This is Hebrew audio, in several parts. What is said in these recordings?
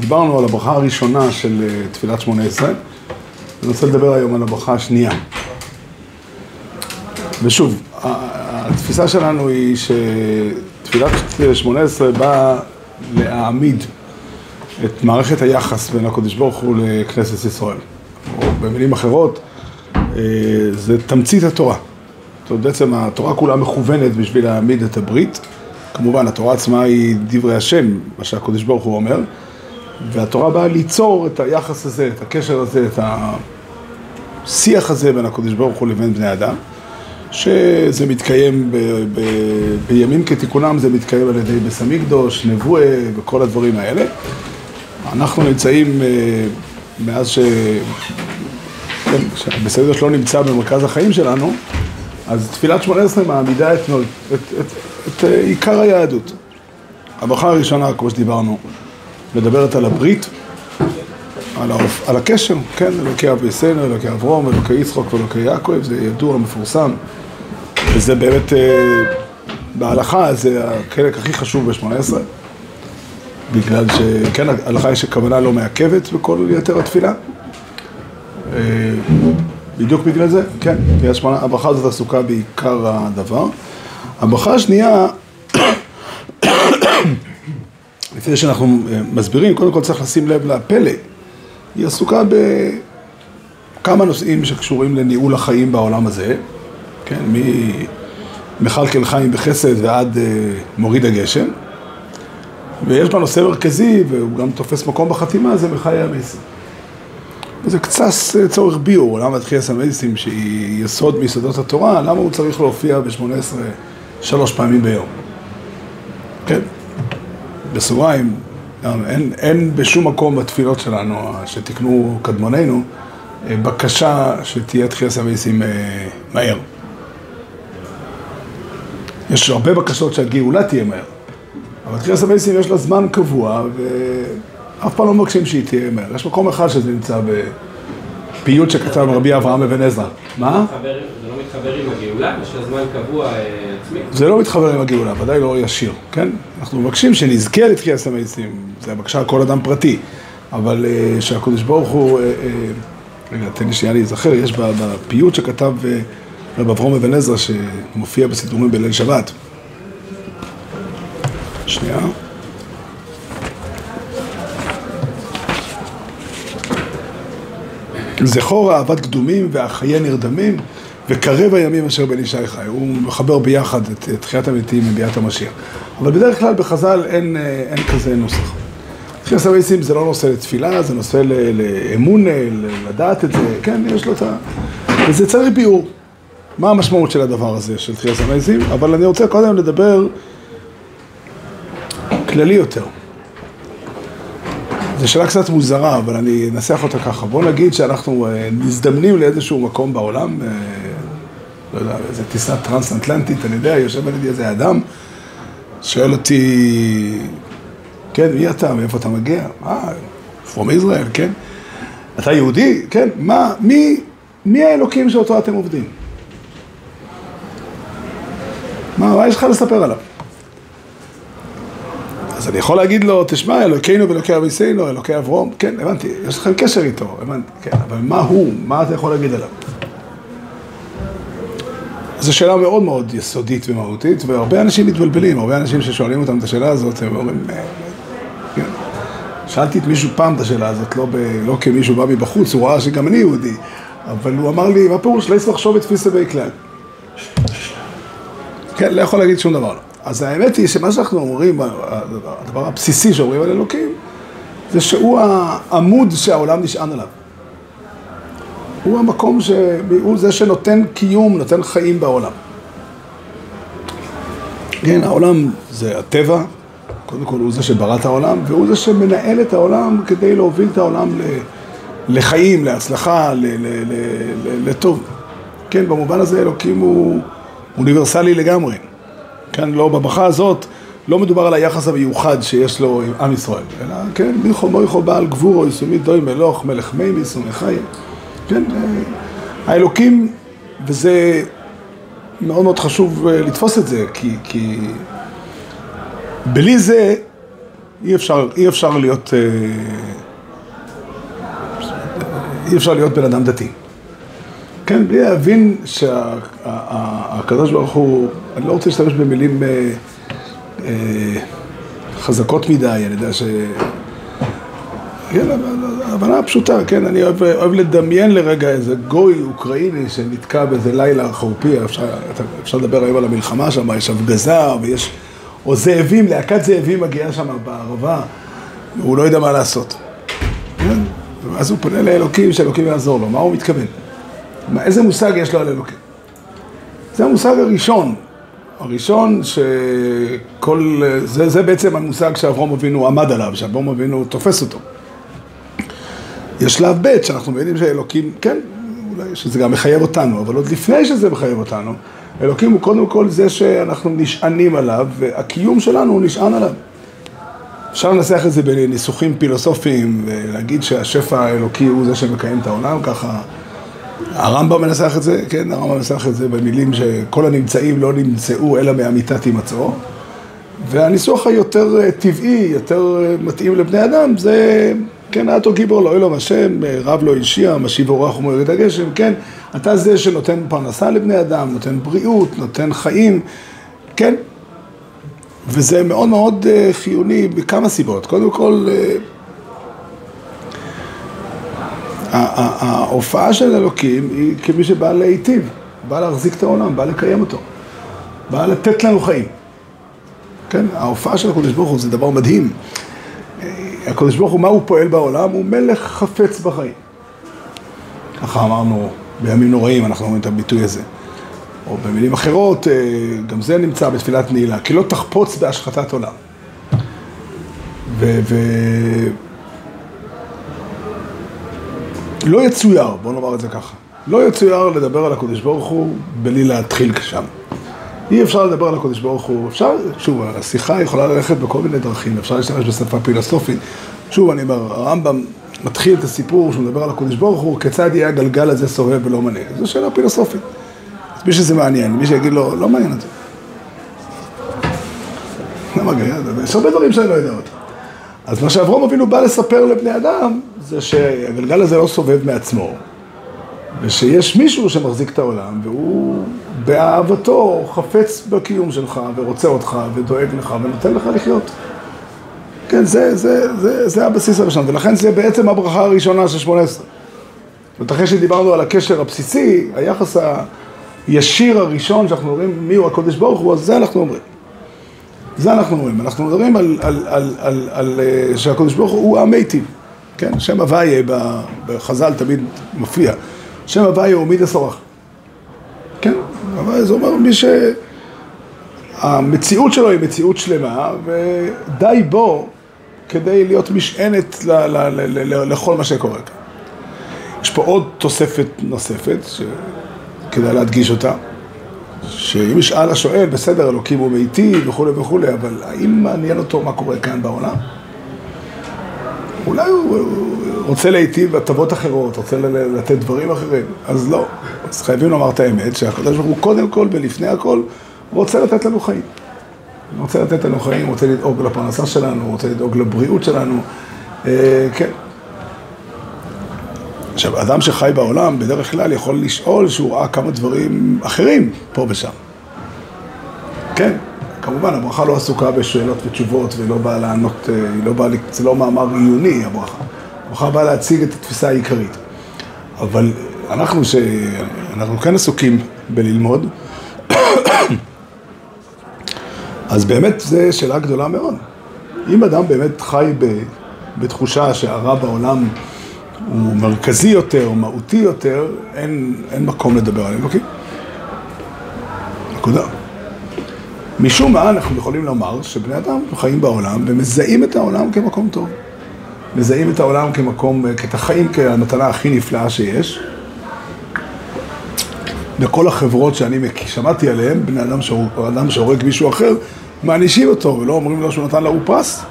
דיברנו על הברכה הראשונה של אה, תפילת שמונה עשרה, אני רוצה לדבר היום על הברכה השנייה. ושוב, התפיסה שלנו היא שתפילת שמונה עשרה באה להעמיד את מערכת היחס בין הקדוש ברוך הוא לכנסת ישראל. או במילים אחרות, אה, זה תמצית התורה. זאת אומרת, בעצם התורה כולה מכוונת בשביל להעמיד את הברית. כמובן, התורה עצמה היא דברי השם, מה שהקדוש ברוך הוא אומר, והתורה באה ליצור את היחס הזה, את הקשר הזה, את השיח הזה בין הקדוש ברוך הוא לבין בני אדם, שזה מתקיים ב, ב, בימים כתיקונם, זה מתקיים על ידי בסמיקדוש, נבואה וכל הדברים האלה. אנחנו נמצאים אה, מאז ש... כן, בסמיקדוש לא נמצא במרכז החיים שלנו, אז תפילת שמונה עשרה מעמידה את, את, את, את, את אה, עיקר היהדות. הברכה הראשונה, כמו שדיברנו, מדברת על הברית, על, העוף, על הקשר, כן, אלוקי אבי סנר, אלוקי אברום, אלוקי יצחוק ואלוקי יעקב, זה ידוע, מפורסם, וזה באמת, אה, בהלכה זה החלק הכי חשוב בשמונה עשרה, בגלל שכן, ההלכה יש כוונה לא מעכבת בכל יתר התפילה. אה, בדיוק בגלל זה, כן, כי הברכה הזאת עסוקה בעיקר הדבר. הברכה השנייה, לפני שאנחנו אה, מסבירים, קודם כל צריך לשים לב לפלא. היא עסוקה בכמה נושאים שקשורים לניהול החיים בעולם הזה, כן, ממכלכל חיים בחסד ועד אה, מוריד הגשם. ויש בה נושא מרכזי, והוא גם תופס מקום בחתימה, זה מחיי המסר. זה קצת אה, צורך ביור, למה תחייה המייסים שהיא יסוד מיסודות התורה, למה הוא צריך להופיע ב-18 שלוש פעמים ביום? כן, בסוגריים, אין, אין בשום מקום בתפילות שלנו, שתיקנו קדמוננו, אה, בקשה שתהיה תחייה אה, מהר. יש הרבה בקשות שהגאולה תהיה מהר, אבל תחייה המייסים יש לה זמן קבוע, ו... אף פעם לא מבקשים שהיא תהיה מהר. יש מקום אחד שזה נמצא בפיוט שכתב רבי אברהם אבן עזרא. מה? אה, עצמי? זה לא מתחבר עם הגאולה, ודאי לא ישיר, כן? אנחנו מבקשים שנזכה לתחיית המעשים, זה הבקשה על כל אדם פרטי, אבל אה, שהקדוש ברוך הוא, אה, רגע, תן לי שנייה להיזכר, יש בפיוט שכתב רבי אברהם אבן עזרא, שמופיע בסידורים בליל שבת. שנייה. זכור אהבת קדומים ואחיי נרדמים וקרב הימים אשר בין אישי חי. הוא מחבר ביחד את תחיית המתים מביאת המשיח. אבל בדרך כלל בחז"ל אין, אה, אין כזה נוסח. תחיית המתים זה לא נושא לתפילה, זה נושא לאמון, לדעת את זה, כן, יש לו את ה... וזה צריך ביאור. מה המשמעות של הדבר הזה, של תחיית המתים? אבל אני רוצה קודם לדבר כללי יותר. זו שאלה קצת מוזרה, אבל אני אנסח אותה ככה. בוא נגיד שאנחנו אה, מזדמנים לאיזשהו מקום בעולם, אה, לא יודע, איזה טיסה טרנס-אטלנטית, אני יודע, יושב על ידי איזה אדם, שואל אותי, כן, מי אתה? מאיפה אתה מגיע? אה, פרום ישראל, כן? אתה יהודי? כן. מה, מי, מי האלוקים שאותו אתם עובדים? מה, מה יש לך לספר עליו? אז אני יכול להגיד לו, תשמע, אלוקינו ואלוקי אביסינו, אלוקי אברום, כן, הבנתי, יש לכם קשר איתו, הבנתי, כן, אבל מה הוא? מה אתה יכול להגיד עליו? זו שאלה מאוד מאוד יסודית ומהותית, והרבה אנשים מתבלבלים, הרבה אנשים ששואלים אותם את השאלה הזאת, הם אומרים, אה, כן. שאלתי את מישהו פעם את השאלה הזאת, לא, ב, לא כמישהו בא מבחוץ, הוא ראה שגם אני יהודי, אבל הוא אמר לי, מה פירוש? לא יצטרך לחשוב את תפיסה בי. כן, לא יכול להגיד שום דבר. לא. אז האמת היא שמה שאנחנו אומרים, הדבר הבסיסי שאומרים על אלוקים, זה שהוא העמוד שהעולם נשען עליו. הוא המקום, ש... הוא זה שנותן קיום, נותן חיים בעולם. כן, העולם זה הטבע, קודם כל הוא זה שברא את העולם, והוא זה שמנהל את העולם כדי להוביל את העולם לחיים, להצלחה, לטוב. כן, במובן הזה אלוקים הוא אוניברסלי לגמרי. כן, לא, בברכה הזאת לא מדובר על היחס המיוחד שיש לו עם עם ישראל, אלא כן, מיכו מויכו בעל גבורו, יסומית דוי מלוך, מלך מי מיסומי חיים. כן, האלוקים, וזה מאוד מאוד חשוב אה, לתפוס את זה, כי, כי בלי זה אי אפשר, אי אפשר להיות, אה, אי אפשר להיות בן אדם דתי. כן, בלי להבין שהקדוש ברוך הוא, אני לא רוצה להשתמש במילים אה, אה, חזקות מדי, אני יודע ש... כן, הבנה פשוטה, כן, אני אוהב, אוהב לדמיין לרגע איזה גוי אוקראיני שנתקע באיזה לילה חורפי, אפשר, אפשר לדבר היום על המלחמה שם, יש הפגזה ויש, או זאבים, להקת זאבים מגיעה שם בערבה, והוא לא יודע מה לעשות. כן? ואז הוא פונה לאלוקים, שאלוקים יעזור לו, מה הוא מתכוון? מה, איזה מושג יש לו על אלוקים? זה המושג הראשון, הראשון שכל, זה, זה בעצם המושג שאברום אבינו עמד עליו, שאברום אבינו תופס אותו. יש שלב ב' שאנחנו מבינים שאלוקים, כן, אולי שזה גם מחייב אותנו, אבל עוד לפני שזה מחייב אותנו, אלוקים הוא קודם כל זה שאנחנו נשענים עליו, והקיום שלנו הוא נשען עליו. אפשר לנסח את זה בניסוחים פילוסופיים, ולהגיד שהשפע האלוקי הוא זה שמקיים את העולם, ככה הרמב"ם מנסח את זה, כן, הרמב"ם מנסח את זה במילים שכל הנמצאים לא נמצאו אלא מאמיתת הימצאו. והניסוח היותר טבעי, יותר מתאים לבני אדם, זה, כן, אתו גיבור לא אלוהים השם, אה, רב לא אישיה, משיב אורח ומוריד הגשם, כן, אתה זה שנותן פרנסה לבני אדם, נותן בריאות, נותן חיים, כן. וזה מאוד מאוד חיוני בכמה סיבות. קודם כל, ההופעה של אלוקים היא כמי שבא להיטיב, בא להחזיק את העולם, בא לקיים אותו, בא לתת לנו חיים. כן, ההופעה של הקדוש ברוך הוא זה דבר מדהים. הקדוש ברוך הוא, מה הוא פועל בעולם? הוא מלך חפץ בחיים. ככה אמרנו בימים נוראים, אנחנו אומרים את הביטוי הזה. או במילים אחרות, אה, גם זה נמצא בתפילת נעילה, כי לא תחפוץ בהשחתת עולם. ו... ו- לא יצויר, בוא נאמר את זה ככה, לא יצויר לדבר על הקדוש ברוך הוא בלי להתחיל שם. אי אפשר לדבר על הקדוש ברוך הוא, אפשר, שוב, השיחה יכולה ללכת בכל מיני דרכים, אפשר להשתמש בשפה פילוסופית. שוב, אני אומר, הרמב"ם מתחיל את הסיפור שהוא מדבר על הקדוש ברוך הוא, כיצד יהיה הגלגל הזה סובב ולא מנהיג. זו שאלה פילוסופית. מי שזה מעניין, מי שיגיד לו, לא מעניין אותי. למה גאה? יש הרבה דברים שאני לא יודע אותם. אז מה שאברום אבינו בא לספר לבני אדם, זה שהגלגל הזה לא סובב מעצמו, ושיש מישהו שמחזיק את העולם, והוא באהבתו חפץ בקיום שלך, ורוצה אותך, ודואג לך, ונותן לך לחיות. כן, זה, זה, זה, זה הבסיס הראשון, ולכן זה בעצם הברכה הראשונה של שמונה עשרה. זאת אחרי שדיברנו על הקשר הבסיסי, היחס הישיר הראשון שאנחנו אומרים מיהו הקודש ברוך הוא, אז זה אנחנו אומרים. זה אנחנו אומרים, אנחנו מדברים על, על, על, על, על אה, שהקדוש ברוך הוא המיטיב, כן? שם הוויה בחז"ל תמיד מופיע, שם הוויה הוא מידה סורח, הוויה זה אומר מי שהמציאות שלו היא מציאות שלמה ודי בו כדי להיות משענת ל, ל, ל, ל, לכל מה שקורה כאן. יש פה עוד תוספת נוספת שכדאי להדגיש אותה. שאם ישאל השואל, בסדר, אלוקים הוא מיטיב וכולי וכולי, אבל האם מעניין אותו מה קורה כאן בעולם? אולי הוא רוצה להיטיב הטבות אחרות, רוצה לתת דברים אחרים, אז לא. אז חייבים לומר את האמת, שהקדוש ברוך הוא קודם כל ולפני הכל רוצה לתת לנו חיים. רוצה לתת לנו חיים, רוצה לדאוג לפרנסה שלנו, רוצה לדאוג לבריאות שלנו, אה, כן. עכשיו, אדם שחי בעולם בדרך כלל יכול לשאול שהוא ראה כמה דברים אחרים פה ושם. כן, כמובן, הברכה לא עסוקה בשאלות ותשובות ולא באה לענות, אה, לא באה, זה לא מאמר עיוני, הברכה. הברכה באה להציג את התפיסה העיקרית. אבל אנחנו, שאנחנו כן עסוקים בללמוד, אז באמת זו שאלה גדולה מאוד. אם אדם באמת חי בתחושה שהרע בעולם הוא מרכזי יותר, מהותי יותר, אין, אין מקום לדבר על אלוקים. נקודה. משום מה אנחנו יכולים לומר שבני אדם חיים בעולם ומזהים את העולם כמקום טוב. מזהים את העולם כמקום, את החיים כהמתנה הכי נפלאה שיש. בכל החברות שאני שמעתי עליהן, בני אדם, אדם שהורג מישהו אחר, מענישים אותו ולא אומרים לו שהוא נתן לו פרס,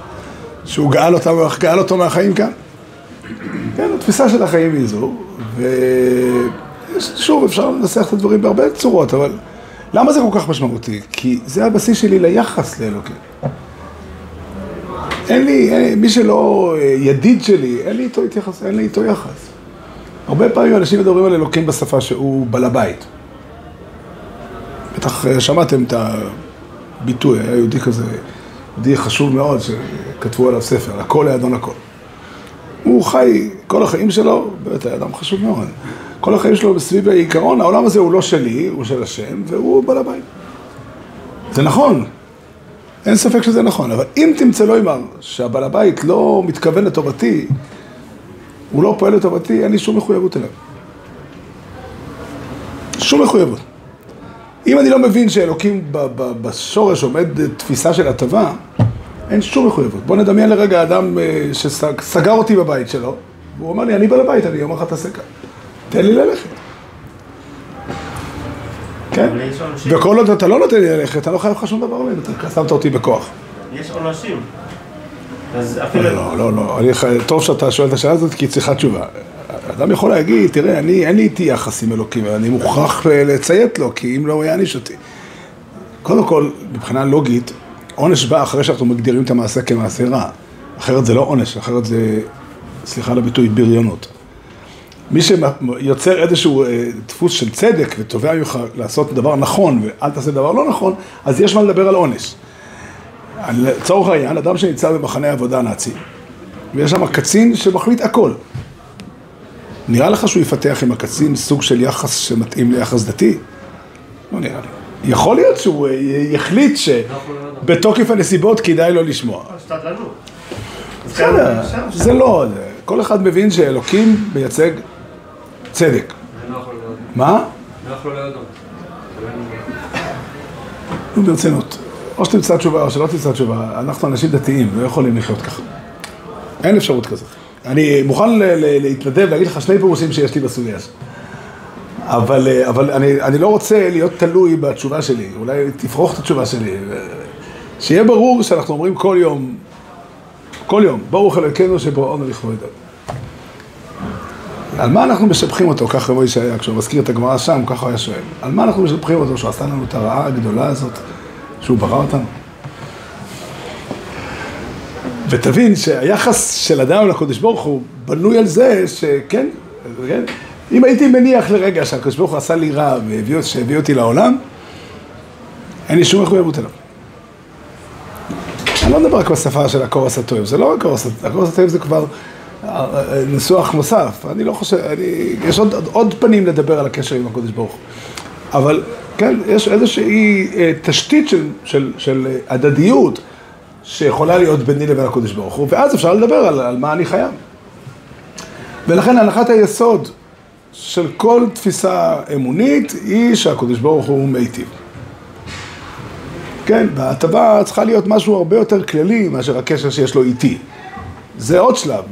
שהוא גאל אותו, גאל אותו מהחיים כאן. כן, התפיסה של החיים היא זו, ושוב, אפשר לנסח את הדברים בהרבה צורות, אבל למה זה כל כך משמעותי? כי זה הבסיס שלי ליחס לאלוקים. אין לי, אין, מי שלא אה, ידיד שלי, אין לי איתו התייחס, אין לי איתו יחס. הרבה פעמים אנשים מדברים על אלוקים בשפה שהוא בעל הבית. בטח אה, שמעתם את הביטוי, היה יהודי כזה, יהודי חשוב מאוד, שכתבו עליו ספר, הכל לאדון הכל. הוא חי כל החיים שלו, באמת היה אדם חשוב מאוד. כל החיים שלו סביב העיקרון, העולם הזה הוא לא שלי, הוא של השם, והוא בעל הבית. זה נכון, אין ספק שזה נכון, אבל אם תמצא לו אמר שהבעל הבית לא מתכוון לטובתי, הוא לא פועל לטובתי, אין לי שום מחויבות אליו. שום מחויבות. אם אני לא מבין שאלוקים בשורש עומד תפיסה של הטבה, אין שום מחויבות. בוא נדמיין לרגע אדם אה, שסגר אותי בבית שלו, והוא אומר לי, אני בעל הבית, אני אומר לך תעשה כאן. תן לי ללכת. כן? וכל עוד אתה לא נותן לי ללכת, אתה לא חייב לך שום דבר ממנו, אתה שמת אותי בכוח. יש עונשים. אז אפילו... לא, לא, לא, אני, טוב שאתה שואל את השאלה הזאת, כי היא צריכה תשובה. אדם יכול להגיד, תראה, אני, אין לי איתי יחס עם אלוקים, אני מוכרח לציית לו, כי אם לא, הוא יעניש אותי. קודם כל, מבחינה לוגית, עונש בא אחרי שאנחנו מגדירים את המעשה כמעשה רע. אחרת זה לא עונש, אחרת זה, סליחה על הביטוי, בריונות. מי שיוצר איזשהו אה, דפוס של צדק ותובע ממך לעשות דבר נכון ואל תעשה דבר לא נכון, אז יש מה לדבר על עונש. לצורך העניין, אדם שנמצא במחנה עבודה נאצי, ויש שם קצין שמחליט הכל. נראה לך שהוא יפתח עם הקצין סוג של יחס שמתאים ליחס דתי? לא נראה לי. יכול להיות שהוא אה, יחליט שבתוקף הנסיבות כדאי לו לשמוע. בסדר, זה לא, כל אחד מבין שאלוקים מייצג צדק. מה? נו, ברצינות. או שתמצא תשובה או שלא תמצא תשובה, אנחנו אנשים דתיים, לא יכולים לחיות ככה. אין אפשרות כזאת. אני מוכן להתנדב, להגיד לך שני פירושים שיש לי בסוגיה הזאת. אבל, אבל אני, אני לא רוצה להיות תלוי בתשובה שלי, אולי תפרוך את התשובה שלי. שיהיה ברור שאנחנו אומרים כל יום, כל יום, ברוך אלוקינו שבראנו לכבוד. על מה אנחנו משבחים אותו, ככה רבי ישעיה, כשהוא מזכיר את הגמרא שם, ככה הוא היה שואל. על מה אנחנו משבחים אותו, שהוא עשה לנו את הרעה הגדולה הזאת, שהוא ברא אותנו? ותבין שהיחס של אדם לקדוש ברוך הוא בנוי על זה שכן, כן, אם הייתי מניח לרגע שהקדוש ברוך הוא עשה לי רע והביא אותי לעולם, אין לי שום מחויבות אליו. אני לא מדבר רק בשפה של הקורס הטוב, זה לא הקורס הטוב, הקורס הטוב זה כבר ניסוח נוסף. אני לא חושב, אני, יש עוד, עוד פנים לדבר על הקשר עם הקודש ברוך. אבל כן, יש איזושהי אה, תשתית של, של, של הדדיות שיכולה להיות ביני לבין הקודש ברוך הוא, ואז אפשר לדבר על, על מה אני חייב. ולכן הנחת היסוד של כל תפיסה אמונית היא שהקודש ברוך הוא מיטיב. כן, וההטבה צריכה להיות משהו הרבה יותר כללי מאשר הקשר שיש לו איתי. זה עוד שלב,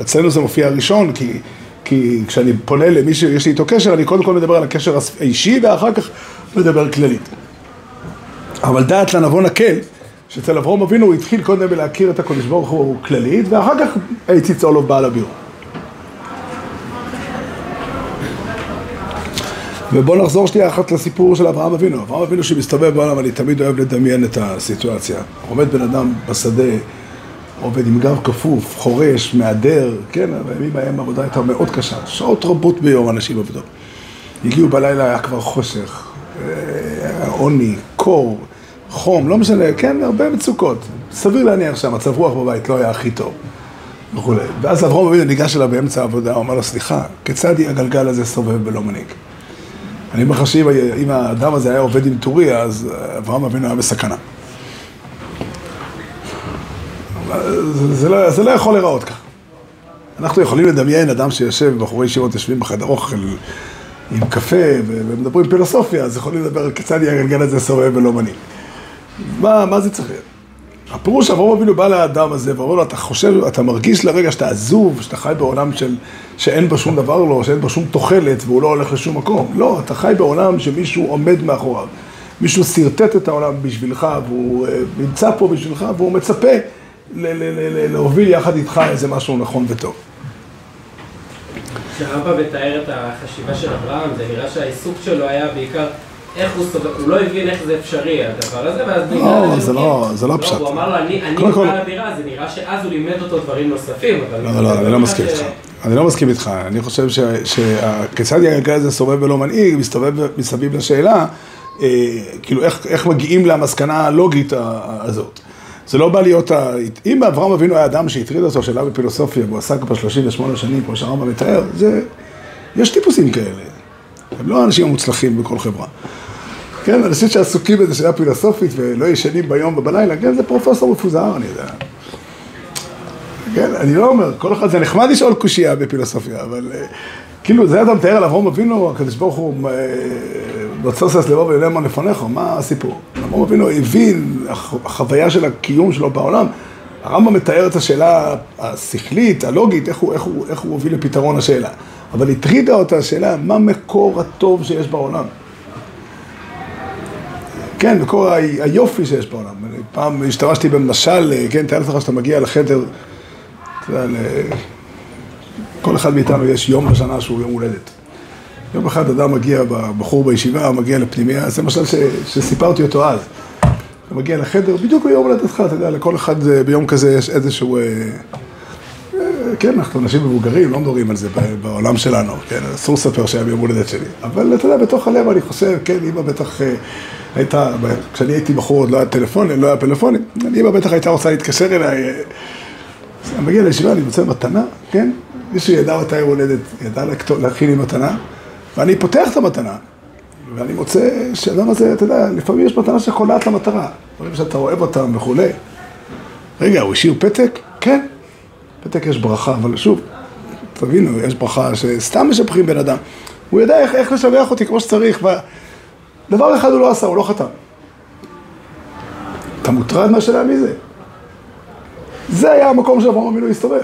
אצלנו זה מופיע ראשון, כי, כי כשאני פונה למי שיש לי איתו קשר, אני קודם כל מדבר על הקשר האישי, ואחר כך מדבר כללית. אבל דעת לנבון הקל, שאצל אברום אבינו הוא התחיל קודם בלהכיר את הקודש ברוך הוא כללית, ואחר כך הייתי צולוב בעל הביאור. ובואו נחזור שנייה אחת לסיפור של אברהם אבינו. אברהם אבינו שמסתובב בעולם, אני תמיד אוהב לדמיין את הסיטואציה. עומד בן אדם בשדה, עובד עם גב כפוף, חורש, מהדר, כן, בימים ההם העבודה הייתה מאוד קשה, שעות רבות ביום אנשים עבדו. הגיעו בלילה, היה כבר חושך, אה, עוני, קור, חום, לא משנה, כן, הרבה מצוקות. סביר להניח שהמצב רוח בבית לא היה הכי טוב. וכולי. ואז אברהם אבינו ניגש אליו באמצע העבודה, הוא אמר לו, סליחה, כיצד הגלגל הזה סובב בלא מנהיג? אני אומר לך שאם האדם הזה היה עובד עם טורי, אז אברהם אבינו היה בסכנה. זה, לא, זה לא יכול להיראות ככה. אנחנו יכולים לדמיין אדם שיושב, בחורי ישיבות יושבים בחדר אוכל עם קפה ומדברים פילוסופיה, אז יכולים לדבר כיצד יהיה הגלגל הזה סובב ולא מנהיג. מה, מה זה צריך להיות? הפירוש אברהם אבינו בא לאדם הזה ואומר לו, אתה חושב, אתה מרגיש לרגע שאתה עזוב, שאתה חי בעולם של, שאין בו שום דבר לו, שאין בו שום תוחלת והוא לא הולך לשום מקום. לא, אתה חי בעולם שמישהו עומד מאחוריו. מישהו שרטט את העולם בשבילך והוא אה, נמצא פה בשבילך והוא מצפה להוביל יחד איתך איזה משהו נכון וטוב. כשרמב"ם מתאר את החשיבה של אברהם, זה נראה שהעיסוק שלו היה בעיקר איך הוא סובר, הוא לא הבין איך זה אפשרי הדבר הזה, ואז לא, בגלל זה הנימוקים- לא- זה לא פשט. הוא אמר לו, אני בעל הדירה, זה נראה שאז הוא לימד אותו דברים נוספים, אבל... לא, לא, אני לא מסכים איתך. אני לא מסכים איתך. אני חושב שכיצד הגלגל הזה סובב ולא מנהיג, מסתובב מסביב לשאלה, אה, כאילו איך, איך מגיעים למסקנה הלוגית הזאת. זה לא בא להיות, ה... אם אברהם אבינו היה אדם שהטריד אותו שאלה בפילוסופיה, והוא עסק בה 38 שנים, כמו שהרמב"ם מתאר, זה, יש טיפוסים כאלה. הם לא האנשים המוצלחים בכל חברה. כן, אנשים שעסוקים באיזו שאלה פילוסופית ולא ישנים ביום ובלילה, כן, זה פרופסור מפוזר, אני יודע. כן, אני לא אומר, כל אחד, זה נחמד לשאול קושייה בפילוסופיה, אבל אה, כאילו, זה אתה מתאר על אברהם אבינו, הקדוש ברוך הוא, בצוסס לבוא ולמון לפניך, מה הסיפור? אברהם אבינו הבין, הח- החוויה של הקיום שלו בעולם, הרמב"ם מתאר את השאלה השכלית, הלוגית, איך הוא, איך הוא, איך הוא הוביל לפתרון השאלה. אבל הטרידה אותה השאלה, מה מקור הטוב שיש בעולם? כן, מקור ה- היופי שיש בעולם. פעם השתמשתי במשל, כן, תאר לך שאתה מגיע לחדר, אתה יודע, כל אחד מאיתנו יש יום בשנה שהוא יום הולדת. יום אחד אדם מגיע, בחור בישיבה, מגיע לפנימייה, זה משל ש, שסיפרתי אותו אז. אתה מגיע לחדר, בדיוק ביום הולדתך, אתה יודע, לכל אחד אה, ביום כזה יש איזשהו... אה, אה, כן, אנחנו אנשים מבוגרים, לא מדברים על זה בעולם שלנו, כן, אסור לספר שהיה ביום הולדת שלי. אבל אתה יודע, בתוך הלב אני חושב, כן, אמא בטח הייתה, כשאני הייתי בחור עוד לא היה טלפונים, לא היה פלאפונים, אמא בטח הייתה רוצה להתקשר אליי. אני מגיע לישיבה, אני מוצא מתנה, כן? מישהו ידע מתי יום הולדת, ידע להכין לי מתנה, ואני פותח את המתנה, ואני מוצא שהאדם הזה, אתה יודע, לפעמים יש מתנה שקולעת למטרה, דברים שאתה אוהב אותם וכולי. רגע, הוא השאיר פתק? כן. פתק יש ברכה, אבל שוב, תבינו, יש ברכה שסתם משבחים בן אדם. הוא יודע איך, איך לשבח אותי כמו שצריך, ודבר אחד הוא לא עשה, הוא לא חתם. אתה מוטרד מהשאלה מי זה? זה היה המקום שאברהם אבינו הסתובב.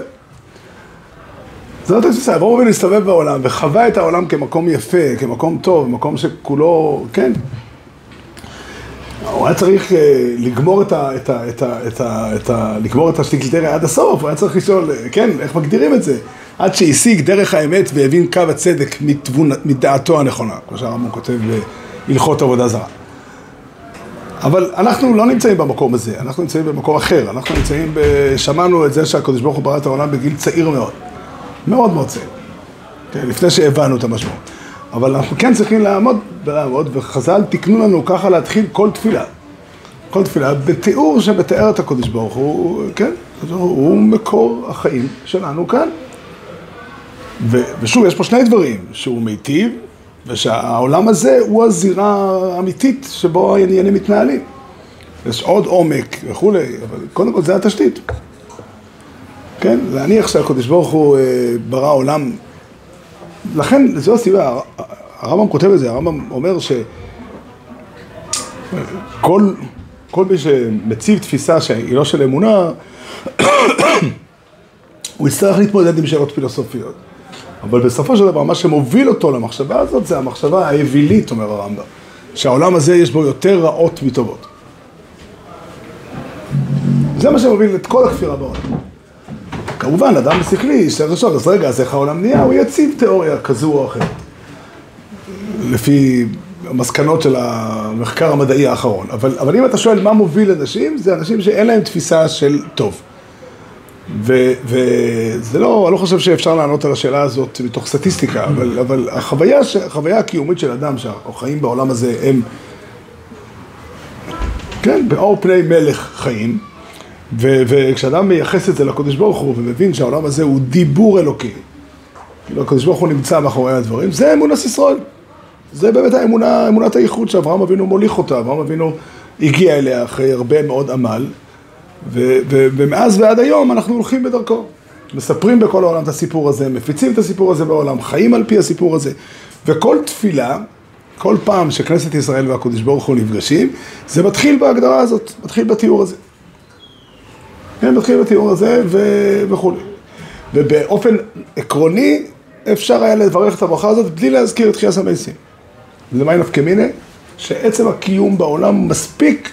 זאת התפיסה, אברהם אבינו הסתובב בעולם וחווה את העולם כמקום יפה, כמקום טוב, מקום שכולו, כן. הוא היה צריך אה, לגמור את ה... את ה, את ה, את ה, את ה לגמור את השטיקלטריה עד הסוף, הוא היה צריך לשאול, אה, כן, איך מגדירים את זה? עד שהשיג דרך האמת והבין קו הצדק. מדעתו הנכונה, כמו שהרמב"ם כותב בהלכות עבודה זרה. אבל אנחנו לא נמצאים במקום הזה, אנחנו נמצאים במקום אחר, אנחנו נמצאים, ב... שמענו את זה שהקדוש ברוך הוא ברא את העולם בגיל צעיר מאוד, מאוד מאוד צעיר, כן, לפני שהבנו את המשמעות. אבל אנחנו כן צריכים לעמוד, לעמוד, וחז"ל תיקנו לנו ככה להתחיל כל תפילה. כל תפילה בתיאור שמתאר את הקדוש ברוך הוא, כן, הוא מקור החיים שלנו כאן. ו... ושוב, יש פה שני דברים, שהוא מיטיב, ושהעולם הזה הוא הזירה האמיתית שבו העניינים מתנהלים. יש עוד עומק וכולי, אבל קודם כל זה התשתית. כן, להניח שהקדוש ברוך הוא אה, ברא עולם. לכן, זו הסיבה, הרמב"ם כותב את זה, הרמב"ם אומר שכל כל מי שמציב תפיסה שהיא לא של אמונה, הוא יצטרך להתמודד עם שאלות פילוסופיות. אבל בסופו של דבר, מה שמוביל אותו למחשבה הזאת, זה המחשבה האווילית, אומר הרמב"ם. שהעולם הזה יש בו יותר רעות מטובות. זה מה שמוביל את כל הכפירה בעולם. כמובן, אדם שכלי יצטרך לשאול, אז רגע, אז איך העולם נהיה? הוא יציב תיאוריה כזו או אחרת. לפי המסקנות של המחקר המדעי האחרון. אבל, אבל אם אתה שואל מה מוביל אנשים, זה אנשים שאין להם תפיסה של טוב. וזה לא, אני לא חושב שאפשר לענות על השאלה הזאת מתוך סטטיסטיקה, אבל, אבל החוויה, ש- החוויה הקיומית של אדם שהחיים בעולם הזה הם, כן, באור פני מלך חיים, וכשאדם מייחס את זה לקדוש ברוך הוא ומבין שהעולם הזה הוא דיבור אלוקי, כאילו הקדוש ברוך הוא נמצא מאחורי הדברים, זה אמונת ישראל. זה באמת האמונה, אמונת הייחוד שאברהם אבינו מוליך אותה, אברהם אבינו הגיע אליה אחרי הרבה מאוד עמל. ו- ו- ומאז ועד היום אנחנו הולכים בדרכו. מספרים בכל העולם את הסיפור הזה, מפיצים את הסיפור הזה בעולם, חיים על פי הסיפור הזה. וכל תפילה, כל פעם שכנסת ישראל והקדוש ברוך הוא נפגשים, זה מתחיל בהגדרה הזאת, מתחיל בתיאור הזה. כן, מתחיל בתיאור הזה ו- וכולי. ובאופן עקרוני אפשר היה לברך את הברכה הזאת בלי להזכיר את תחיית המתים. למה נפקא מיני? שעצם הקיום בעולם מספיק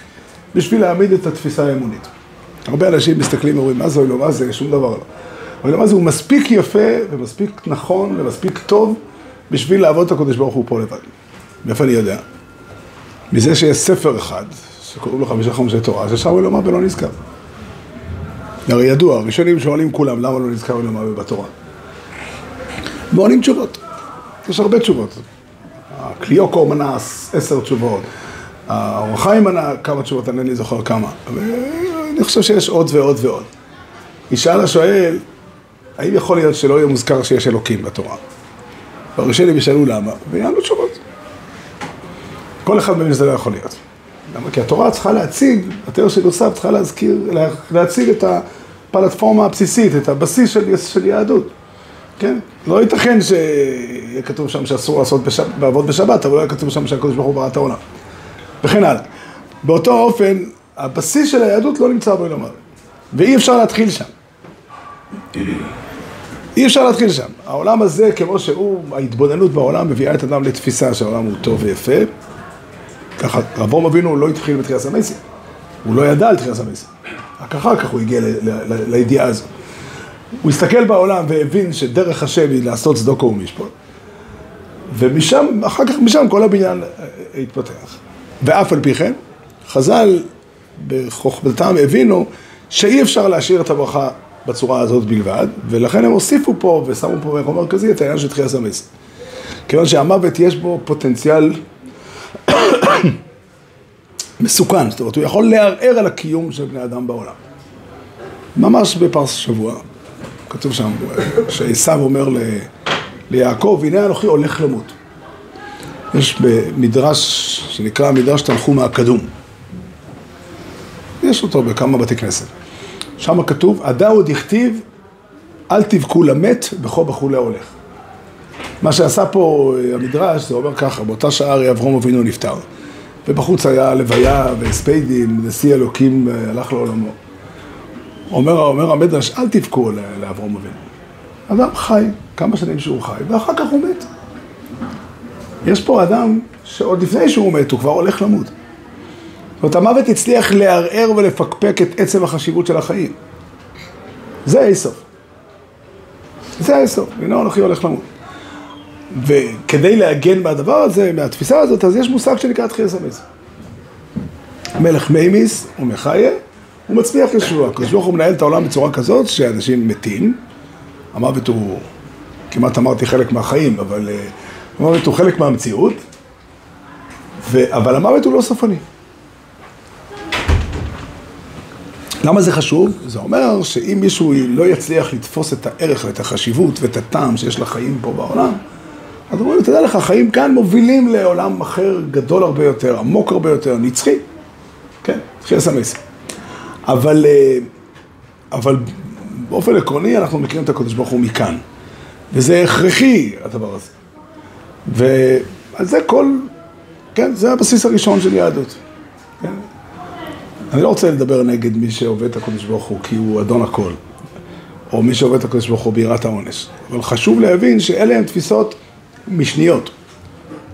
בשביל להעמיד את התפיסה האמונית. הרבה אנשים מסתכלים ואומרים, מה זה, לא, מה זה, שום דבר לא. אבל מה זה, הוא מספיק יפה ומספיק נכון ומספיק טוב בשביל לעבוד את הקדוש ברוך הוא פה לבד. מאיפה אני יודע? מזה שיש ספר אחד, שקוראים לו חמישה חומשי תורה, ששם הוא לומר ולא נזכר. הרי ידוע, הראשונים שואלים כולם, למה לא נזכר ולומר בתורה? ועונים תשובות. יש הרבה תשובות. קליוקו מנה עשר תשובות, האור החיים מנה כמה תשובות, אני זוכר כמה. אני חושב שיש עוד ועוד ועוד. ישאל השואל, האם יכול להיות שלא יהיה מוזכר שיש אלוקים בתורה? והראשונים ישאלו למה, ויענו תשובות. כל אחד מבין שזה לא יכול להיות. למה? כי התורה צריכה להציג, התיאור של יוסף צריכה להזכיר, להציג את הפלטפורמה הבסיסית, את הבסיס של, של יהדות. כן? לא ייתכן שיהיה כתוב שם שאסור לעשות בשב... לעבוד בשבת, אבל לא יהיה כתוב שם שהקדוש ברוך הוא ברא את העולם. וכן הלאה. באותו אופן, הבסיס של היהדות לא נמצא בו למעלה. ואי אפשר להתחיל שם. אי אפשר להתחיל שם. העולם הזה, כמו שהוא, ההתבוננות בעולם מביאה את אדם לתפיסה שהעולם הוא טוב ויפה. ככה, רבום אבינו לא התחיל בתחייה סמייסי. הוא לא ידע על תחייה סמייסי. רק אחר כך הוא הגיע לידיעה הזו. הוא הסתכל בעולם והבין שדרך השם היא לעשות צדוקו ומשפוט. ומשם, אחר כך משם כל הבניין אה, התפתח. ואף על פי כן, חז"ל בחוכמתם הבינו שאי אפשר להשאיר את הברכה בצורה הזאת בלבד, ולכן הם הוסיפו פה ושמו פה במקום מרכזי את העניין של תחייה סמס. כיוון שהמוות יש בו פוטנציאל מסוכן, זאת אומרת, הוא יכול לערער על הקיום של בני אדם בעולם. ממש בפרס שבוע, כתוב שם, שעשו אומר ל... ליעקב, הנה אנוכי הולך למות. יש במדרש שנקרא מדרש תנחום הקדום. יש אותו בכמה בתי כנסת. שם כתוב, עדה עוד הכתיב, אל תבכו למת, בכו בכו להולך. מה שעשה פה המדרש, זה אומר ככה, באותה שעה הרי אברום אבינו נפטר. ובחוץ היה לוויה והספיידים, נשיא אלוקים אה, הלך לעולמו. אומר, אומר המדרש, אל תבכו לאברום אבינו. אדם חי, כמה שנים שהוא חי, ואחר כך הוא מת. יש פה אדם שעוד לפני שהוא מת, הוא כבר הולך למות. זאת אומרת, המוות הצליח לערער ולפקפק את עצם החשיבות של החיים. זה האיסוף. זה האיסוף, הנה אנוכי הולך למות. וכדי להגן מהדבר הזה, מהתפיסה הזאת, אז יש מושג שנקרא תחייה סמס. מלך מימיס הוא מחיה, הוא מצמיח ישוע. הקדוש ברוך הוא מנהל את העולם בצורה כזאת שאנשים מתים. המוות הוא, כמעט אמרתי חלק מהחיים, אבל אה, המוות הוא חלק מהמציאות, ו... אבל המוות הוא לא סופני. למה זה חשוב? זה אומר שאם מישהו לא יצליח לתפוס את הערך ואת החשיבות ואת הטעם שיש לחיים פה בעולם, אז אומרים, תדע לך, החיים כאן מובילים לעולם אחר, גדול הרבה יותר, עמוק הרבה יותר, נצחי. כן, תחייה סמס. אבל, אה, אבל באופן עקרוני אנחנו מכירים את הקדוש ברוך הוא מכאן. וזה הכרחי, הדבר הזה. ועל זה כל, כן, זה הבסיס הראשון של יהדות. כן? אני לא רוצה לדבר נגד מי שעובד את הקדוש ברוך הוא כי הוא אדון הכל, או מי שעובד את הקדוש ברוך הוא ביראת העונש. אבל חשוב להבין שאלה הן תפיסות משניות.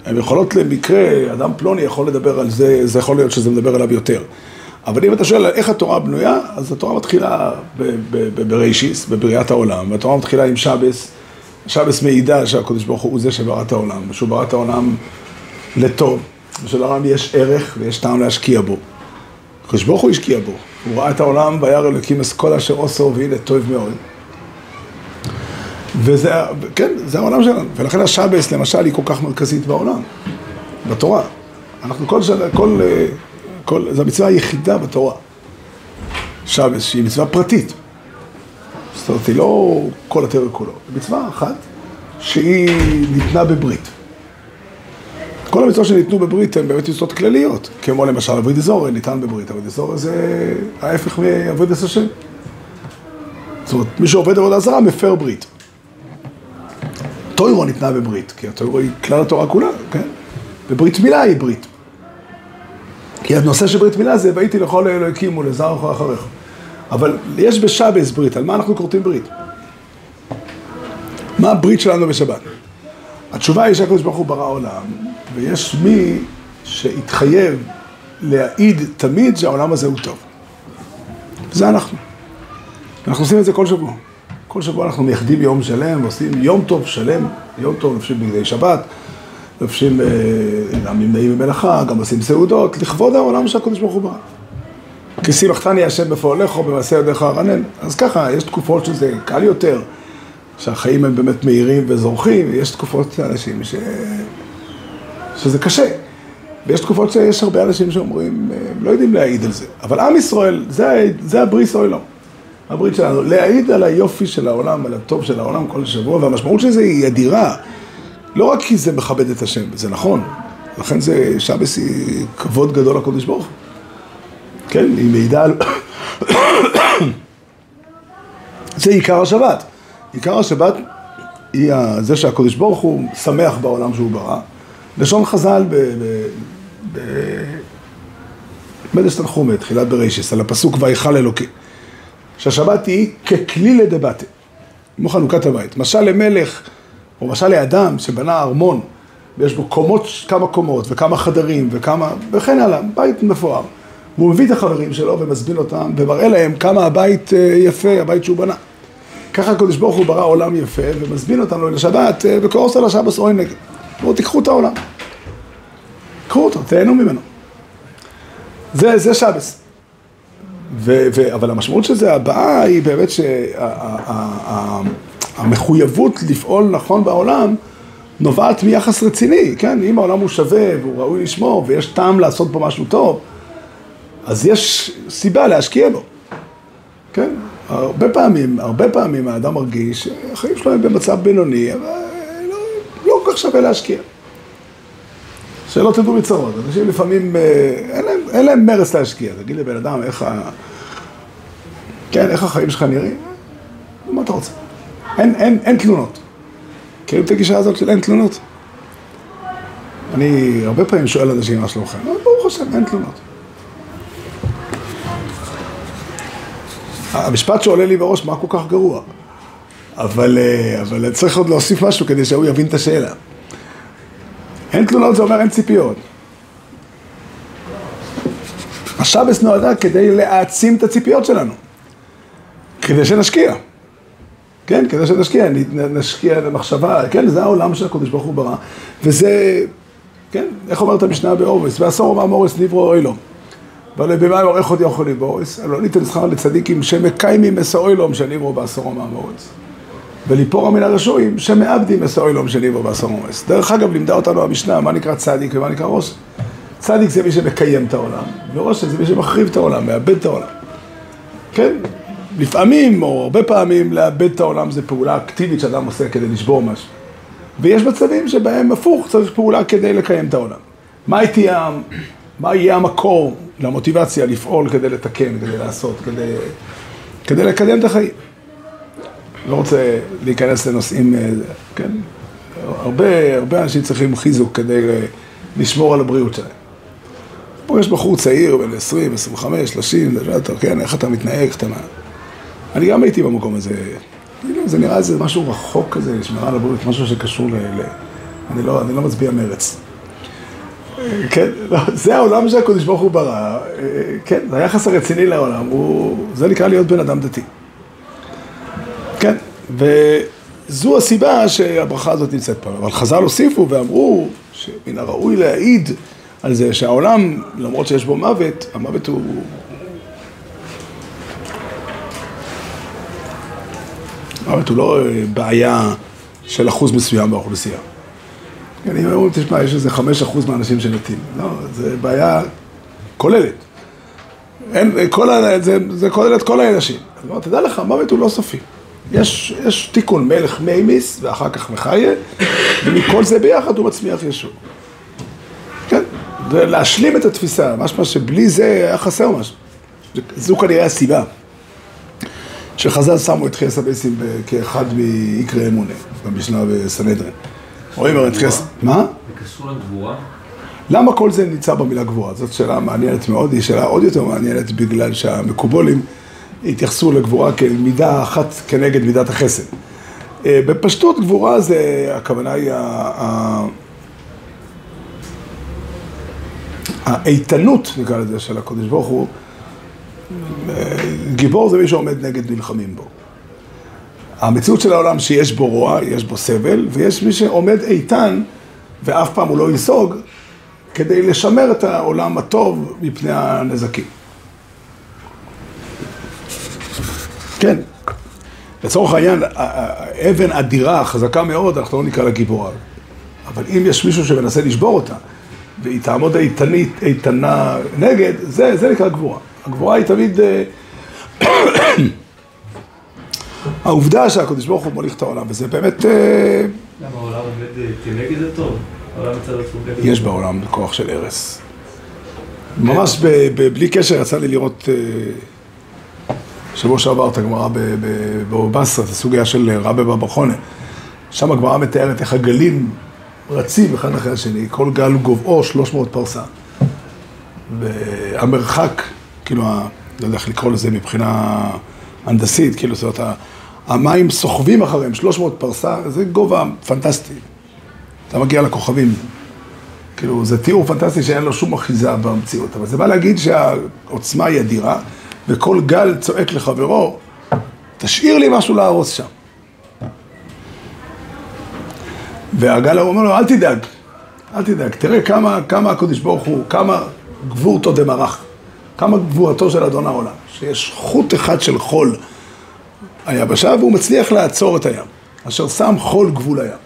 הן יכולות למקרה, אדם פלוני יכול לדבר על זה, זה יכול להיות שזה מדבר עליו יותר. אבל אם אתה שואל איך התורה בנויה, אז התורה מתחילה בראשיס, בבריאת העולם, והתורה מתחילה עם שבס. שבס מעידה שהקדוש ברוך הוא זה שברא את העולם, שהוא ברא את העולם לטוב, ושלעולם יש ערך ויש טעם להשקיע בו. הקדוש ברוך הוא השקיע בו, הוא ראה את העולם וירא אלוקים אסכול אשר עושו והנה טוב מאוד. וזה, כן, זה העולם שלנו, ולכן השבס למשל היא כל כך מרכזית בעולם, בתורה. אנחנו כל שנה, כל, כל, זו המצווה היחידה בתורה, שבס, שהיא מצווה פרטית. זאת אומרת, היא לא כל הטבע כולו, מצווה אחת שהיא ניתנה בברית. כל המצוות שניתנו בברית הן באמת מצוות כלליות, כמו למשל אבריד אזור ניתן בברית, אבריד אזור זה ההפך מאבריד השם. זאת אומרת, מי שעובד עבודה זרה מפר ברית. טוירו ניתנה בברית, כי הטוירו היא כלל התורה כולה, כן? וברית מילה היא ברית. כי הנושא של ברית מילה זה והייתי לכל האלוהיקים ולזר אחריך. אבל יש בשבס ברית, על מה אנחנו כורתים ברית? מה הברית שלנו בשבת? התשובה היא שהקדוש ברוך הוא ברא עולם, ויש מי שהתחייב להעיד תמיד שהעולם הזה הוא טוב. זה אנחנו. אנחנו עושים את זה כל שבוע. כל שבוע אנחנו מייחדים יום שלם, ועושים יום טוב שלם, יום טוב לפי בגדי שבת, לובשים, אה, גם נמנעים ממלאכה, גם עושים סעודות, לכבוד העולם שהקדוש ברוך הוא ברא. כי שימחתני השם בפועלך במעשה ידיך ארנן. אז ככה, יש תקופות שזה קל יותר, שהחיים הם באמת מהירים וזורחים, ויש תקופות לאנשים ש... שזה קשה. ויש תקופות שיש הרבה אנשים שאומרים, הם לא יודעים להעיד על זה. אבל עם ישראל, זה, זה הבריס אוי לא. הברית שלנו, להעיד על היופי של העולם, על הטוב של העולם כל שבוע, והמשמעות של זה היא אדירה. לא רק כי זה מכבד את השם, זה נכון. לכן זה, שבס היא כבוד גדול לקודש ברוך. כן, היא מעידה על... זה עיקר השבת. עיקר השבת היא זה שהקודש ברוך הוא שמח בעולם שהוא ברא. לשון חז"ל במדש תנחומי, תחילת בראשיס, על הפסוק ויכל אלוקי. שהשבת היא ככלי לדבטה, כמו חנוכת הבית. משל למלך, או משל לאדם שבנה ארמון, ויש בו קומות, כמה קומות, וכמה חדרים, וכמה, וכן הלאה, בית מפואר. והוא מביא את החברים שלו ומזמין אותם, ומראה להם כמה הבית אה, יפה, הבית שהוא בנה. ככה הקדוש ברוך הוא ברא עולם יפה, ומזמין אותנו לשבת, אה, וקורס על השבס אוי נגד. הוא תיקחו את העולם. קחו אותו, תהנו ממנו. זה, זה שבס. ו, ו, אבל המשמעות של זה, הבאה היא באמת שהמחויבות שה, לפעול נכון בעולם נובעת מיחס רציני, כן? אם העולם הוא שווה והוא ראוי לשמור ויש טעם לעשות בו משהו טוב, אז יש סיבה להשקיע בו, כן? הרבה פעמים, הרבה פעמים האדם מרגיש שהחיים שלו הם במצב בינוני, אבל לא, לא כך שווה להשקיע. שלא תדעו מצרות. אנשים לפעמים, אה, אין להם, אין להם מרץ להשקיע. תגיד לבן אדם, איך ה... כן, איך החיים שלך נראים? מה אתה רוצה? אין, אין, אין תלונות. כאילו את הגישה הזאת של אין תלונות? אני הרבה פעמים שואל אנשים מה שלומכם. ברוך השם, אין תלונות. המשפט שעולה לי בראש, מה כל כך גרוע? אבל, אה, אבל צריך עוד להוסיף משהו כדי שהוא יבין את השאלה. אין תלונות זה אומר אין ציפיות. השבס נועדה כדי להעצים את הציפיות שלנו. כדי שנשקיע. כן, כדי שנשקיע, נשקיע במחשבה, כן, זה העולם של הקודש ברוך הוא ברא. וזה, כן, איך אומרת המשנה באורס? ועשור אמר מורס נברו אוילום. אבל במה עורך עוד יכול לבורס? לא ניתן שכר לצדיקים שמקיימים אסאוילום שנברו בעשור אמר מורס. וליפורה מן הרשועים שמאבדים אסאוילום שנברו בעשור מורס. דרך אגב, לימדה אותנו המשנה, מה נקרא צדיק ומה נקרא ראש? צדיק זה מי שמקיים את העולם, וראש זה מי שמחריב את העולם, מאבד את העולם. כן, לפעמים, או הרבה פעמים, לאבד את העולם זה פעולה אקטיבית שאדם עושה כדי לשבור משהו. ויש מצבים שבהם הפוך, צריך פעולה כדי לקיים את העולם. מה, תהיה, מה יהיה המקור למוטיבציה לפעול כדי לתקן, כדי לעשות, כדי, כדי לקדם את החיים? לא רוצה להיכנס לנושאים, אה, כן? הרבה, הרבה אנשים צריכים חיזוק כדי אה, לשמור על הבריאות שלהם. פה יש בחור צעיר, בן 20, 25, 30, כן, איך אתה מתנהג, איך אתה... אני גם הייתי במקום הזה. זה נראה איזה משהו רחוק כזה, שמירה על הבריאות, משהו שקשור ל... ל... אני, לא, אני לא מצביע מרץ. כן, לא, זה העולם שהקדוש ברוך הוא ברא, כן, היחס הרציני לעולם, הוא, זה נקרא להיות בן אדם דתי. כן, וזו הסיבה שהברכה הזאת נמצאת פה. אבל חז"ל הוסיפו ואמרו שמן הראוי להעיד על זה שהעולם, למרות שיש בו מוות, המוות הוא מוות הוא לא אה, בעיה של אחוז מסוים באוכלוסייה. אני אומר, תשמע, יש איזה חמש אחוז מהאנשים שמתים. לא, זה בעיה כוללת. אין, כל, זה, זה כולל את כל האנשים. אז תדע לך, מוות הוא לא סופי. יש, יש תיקון מלך מימיס, ואחר כך מחיה, ומכל זה ביחד הוא מצמיח ישוע. כן, ולהשלים את התפיסה, משמע שבלי זה היה חסר משהו. זו כנראה הסיבה. שחז"ל שמו את חייס הבייסים כאחד מעיקרי אמונה, במשנה בסנהדרין. רואים את חייס... מה? זה קשור לגבורה? למה כל זה נמצא במילה גבורה? זאת שאלה מעניינת מאוד, היא שאלה עוד יותר מעניינת בגלל שהמקובולים התייחסו לגבורה כמידה אחת כנגד מידת החסד. אה, בפשטות גבורה זה, הכוונה היא האיתנות, נקרא לזה, של הקודש ברוך הוא. גיבור זה מי שעומד נגד נלחמים בו. המציאות של העולם שיש בו רוע, יש בו סבל, ויש מי שעומד איתן ואף פעם הוא לא ייסוג, כדי לשמר את העולם הטוב מפני הנזקים. כן, לצורך העניין, אבן אדירה, חזקה מאוד, אנחנו לא נקרא לה גיבורה. אבל אם יש מישהו שמנסה לשבור אותה, והיא תעמוד איתנית, איתנה נגד, זה, זה נקרא גבורה. הגבורה היא תמיד... אה, העובדה שהקדוש ברוך הוא מוליך את העולם, וזה באמת... אה, למה העולם עומד אה, כנגד זה טוב? יש בעולם כוח של הרס. ממש בלי קשר יצא לי לראות שבוע שעבר את הגמרא בבבא בסרה, את הסוגיה של רבי בבא חונה. שם הגמרא מתארת איך הגלים רצים אחד אחרי השני, כל גל גובהו 300 פרסה. והמרחק, כאילו, לא יודע איך לקרוא לזה מבחינה הנדסית, כאילו, זאת אומרת, המים סוחבים אחריהם 300 פרסה, זה גובה פנטסטי. אתה מגיע לכוכבים. כאילו, זה תיאור פנטסטי שאין לו שום אחיזה במציאות, אבל זה בא להגיד שהעוצמה היא אדירה, וכל גל צועק לחברו, תשאיר לי משהו להרוס שם. והגל אומר לו, אל תדאג, אל תדאג, תראה כמה, כמה הקדוש ברוך הוא, כמה גבורתו דמרח, כמה גבורתו של אדון העולם, שיש חוט אחד של חול היבשה, והוא מצליח לעצור את הים, אשר שם חול גבול הים.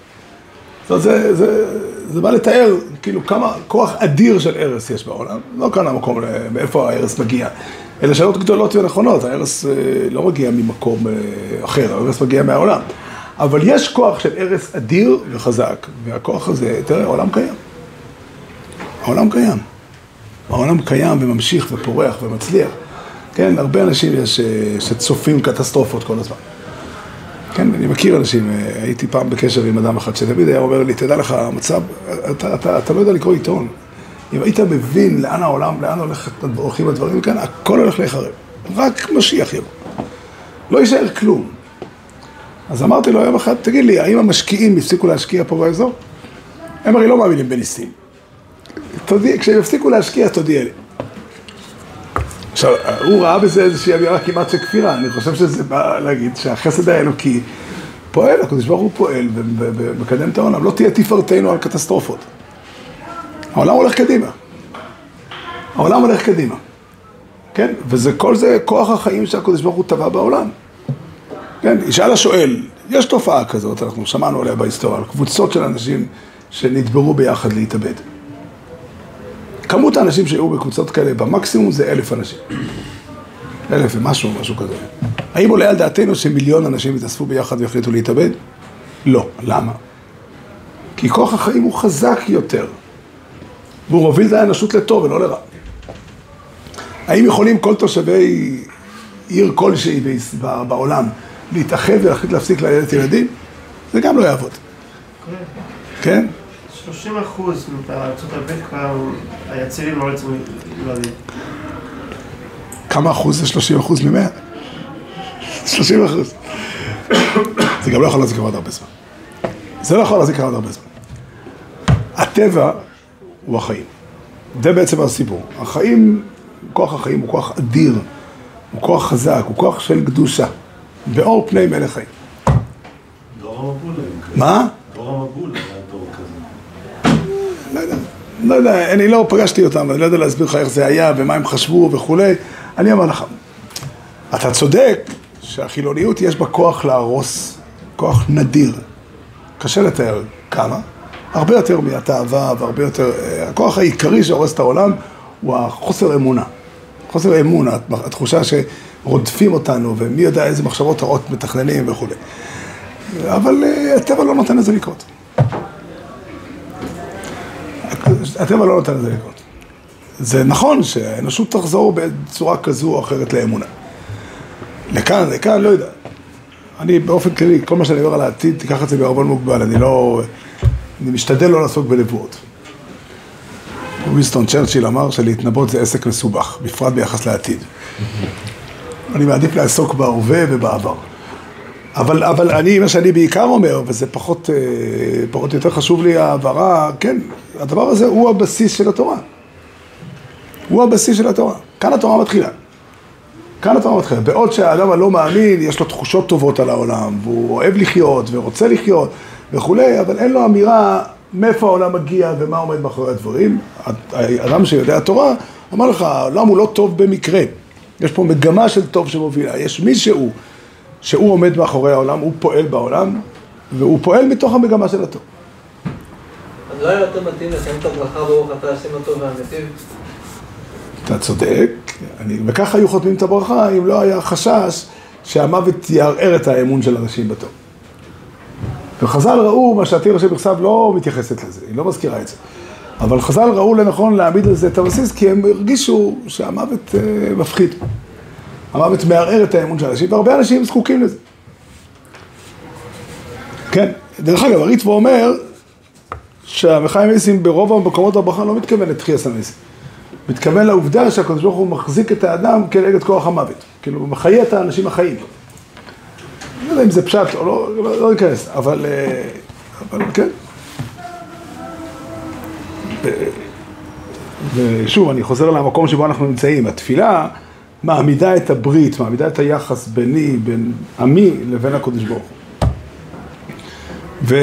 אומרת, זה, זה, זה בא לתאר, כאילו, כמה כוח אדיר של הרס יש בעולם, לא כאן המקום מאיפה ההרס מגיע. אלה שאלות גדולות ונכונות, ההרס אה, לא מגיע ממקום אה, אחר, ההרס מגיע מהעולם. אבל יש כוח של הרס אדיר וחזק, והכוח הזה, תראה, העולם קיים. העולם קיים. העולם קיים וממשיך ופורח ומצליח. כן, הרבה אנשים יש אה, שצופים קטסטרופות כל הזמן. כן, אני מכיר אנשים, הייתי פעם בקשר עם אדם אחד שתמיד היה אומר לי, תדע לך, המצב, אתה, אתה, אתה לא יודע לקרוא עיתון. אם היית מבין לאן העולם, לאן הולכים הדברים כאן, הכל הולך להיחרב. רק משיח יבוא. לא יישאר כלום. אז אמרתי לו יום אחד, תגיד לי, האם המשקיעים הפסיקו להשקיע פה באזור? הם הרי לא מאמינים בניסים. תודיע, כשהם יפסיקו להשקיע, תודיע לי. עכשיו, הוא ראה בזה איזושהי אמירה כמעט של כפירה, אני חושב שזה בא להגיד שהחסד האלוקי פועל, הקדוש ברוך הוא פועל ומקדם את העולם, לא תהיה תפארתנו על קטסטרופות. העולם הולך קדימה. העולם הולך קדימה. כן? וזה, כל זה כוח החיים שהקדוש ברוך הוא טבע בעולם. כן? ישאל השואל, יש תופעה כזאת, אנחנו שמענו עליה בהיסטוריה, על קבוצות של אנשים שנדברו ביחד להתאבד. כמות האנשים שהיו בקבוצות כאלה במקסימום זה אלף אנשים. אלף ומשהו, משהו כזה. האם עולה על דעתנו שמיליון אנשים יתאספו ביחד ויחליטו להתאבד? לא. למה? כי כוח החיים הוא חזק יותר. והוא מוביל את האנושות לטוב ולא לרע. האם יכולים כל תושבי עיר כלשהי בעולם להתאחד ולהחליט להפסיק לילדת ילדים? זה גם לא יעבוד. כן? 30 אחוז מארצות הברית כבר היצירים לא רוצים ילדים. כמה אחוז זה 30 אחוז ממאה? 30 אחוז. זה גם לא יכול להחזיק עוד הרבה זמן. זה לא יכול להחזיק עוד הרבה זמן. הטבע הוא החיים. זה בעצם הסיפור. החיים, כוח החיים הוא כוח אדיר, הוא כוח חזק, הוא כוח של קדושה, באור פני מלך חיים. דור המבול. מה? דור המבול היה דור כזה. לא יודע, לא יודע, אני לא פגשתי אותם, אני לא יודע להסביר לך איך זה היה ומה הם חשבו וכולי. אני אומר לך, אתה צודק שהחילוניות יש בה כוח להרוס, כוח נדיר. קשה לתאר כמה. הרבה יותר מהתאווה והרבה יותר, אה, הכוח העיקרי שהורס את העולם הוא החוסר אמונה. חוסר אמון, התחושה שרודפים אותנו ומי יודע איזה מחשבות רעות מתכננים וכולי. אבל אה, הטבע לא נותן לזה לקרות. הטבע לא נותן לזה לקרות. זה נכון שהאנושות תחזור בצורה כזו או אחרת לאמונה. לכאן, לכאן, לא יודע. אני באופן כללי, כל מה שאני אומר על העתיד, תיקח את זה בערבון מוגבל, אני לא... אני משתדל לא לעסוק בנבואות. וויסטון צ'רצ'יל אמר שלהתנבאות זה עסק מסובך, בפרט ביחס לעתיד. אני מעדיף לעסוק בהווה ובעבר. אבל, אבל אני, מה שאני בעיקר אומר, וזה פחות, אה, פחות יותר חשוב לי ההעברה, כן, הדבר הזה הוא הבסיס של התורה. הוא הבסיס של התורה. כאן התורה מתחילה. כאן התורה מתחילה. בעוד שהאדם הלא מאמין, יש לו תחושות טובות על העולם, והוא אוהב לחיות ורוצה לחיות, וכולי, אבל אין לו אמירה מאיפה העולם מגיע ומה עומד מאחורי הדברים. האדם שיודע תורה, אמר לך, העולם הוא לא טוב במקרה. יש פה מגמה של טוב שמובילה. יש מישהו שהוא עומד מאחורי העולם, הוא פועל בעולם, והוא פועל מתוך המגמה של הטוב. אז לא היה יותר מתאים לסיים את הברכה ברוך אתה השם הטוב והמיטיב? אתה צודק, אני, וככה היו חותמים את הברכה אם לא היה חשש שהמוות יערער את האמון של אנשים בטוב. וחז"ל ראו מה שעתיר השם בכסף לא מתייחסת לזה, היא לא מזכירה את זה. אבל חז"ל ראו לנכון להעמיד על זה את הבסיס, כי הם הרגישו שהמוות אה, מפחיד. המוות מערער את האמון של אנשים, והרבה אנשים זקוקים לזה. כן, דרך אגב, הריטבו אומר שהמחיים מייסים ברוב המקומות הברכה לא מתכוון לתחייה סמייסים. מתכוון לעובדה שהקדוש ברוך הוא מחזיק את האדם כנגד כוח המוות. כאילו, הוא מחיה את האנשים החיים. יודע אם זה פשט או לא, לא, לא ניכנס, אבל, אה, אבל כן. ושוב, אני חוזר למקום שבו אנחנו נמצאים. התפילה מעמידה את הברית, מעמידה את היחס ביני, בין עמי לבין הקדוש ברוך הוא.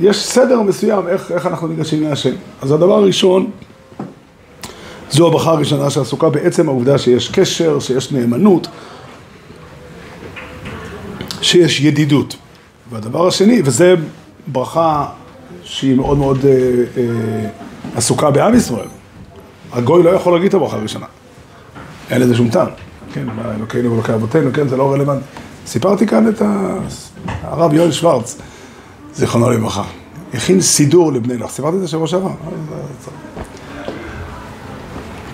ויש סדר מסוים איך, איך אנחנו ניגשים להשם. אז הדבר הראשון, זו הברכה הראשונה שעסוקה בעצם העובדה שיש קשר, שיש נאמנות, שיש ידידות. והדבר השני, וזה ברכה שהיא מאוד מאוד אה, אה, עסוקה בעם ישראל. הגוי לא יכול להגיד את הברכה הראשונה. אין לזה שום טעם. כן, אלוקינו ואלוקי אבותינו, כן, זה לא רלוונטי. סיפרתי כאן את הרב יואל שוורץ, זיכרונו לברכה. הכין סידור לבני נוח. סיפרתי את זה שבוע שעבר.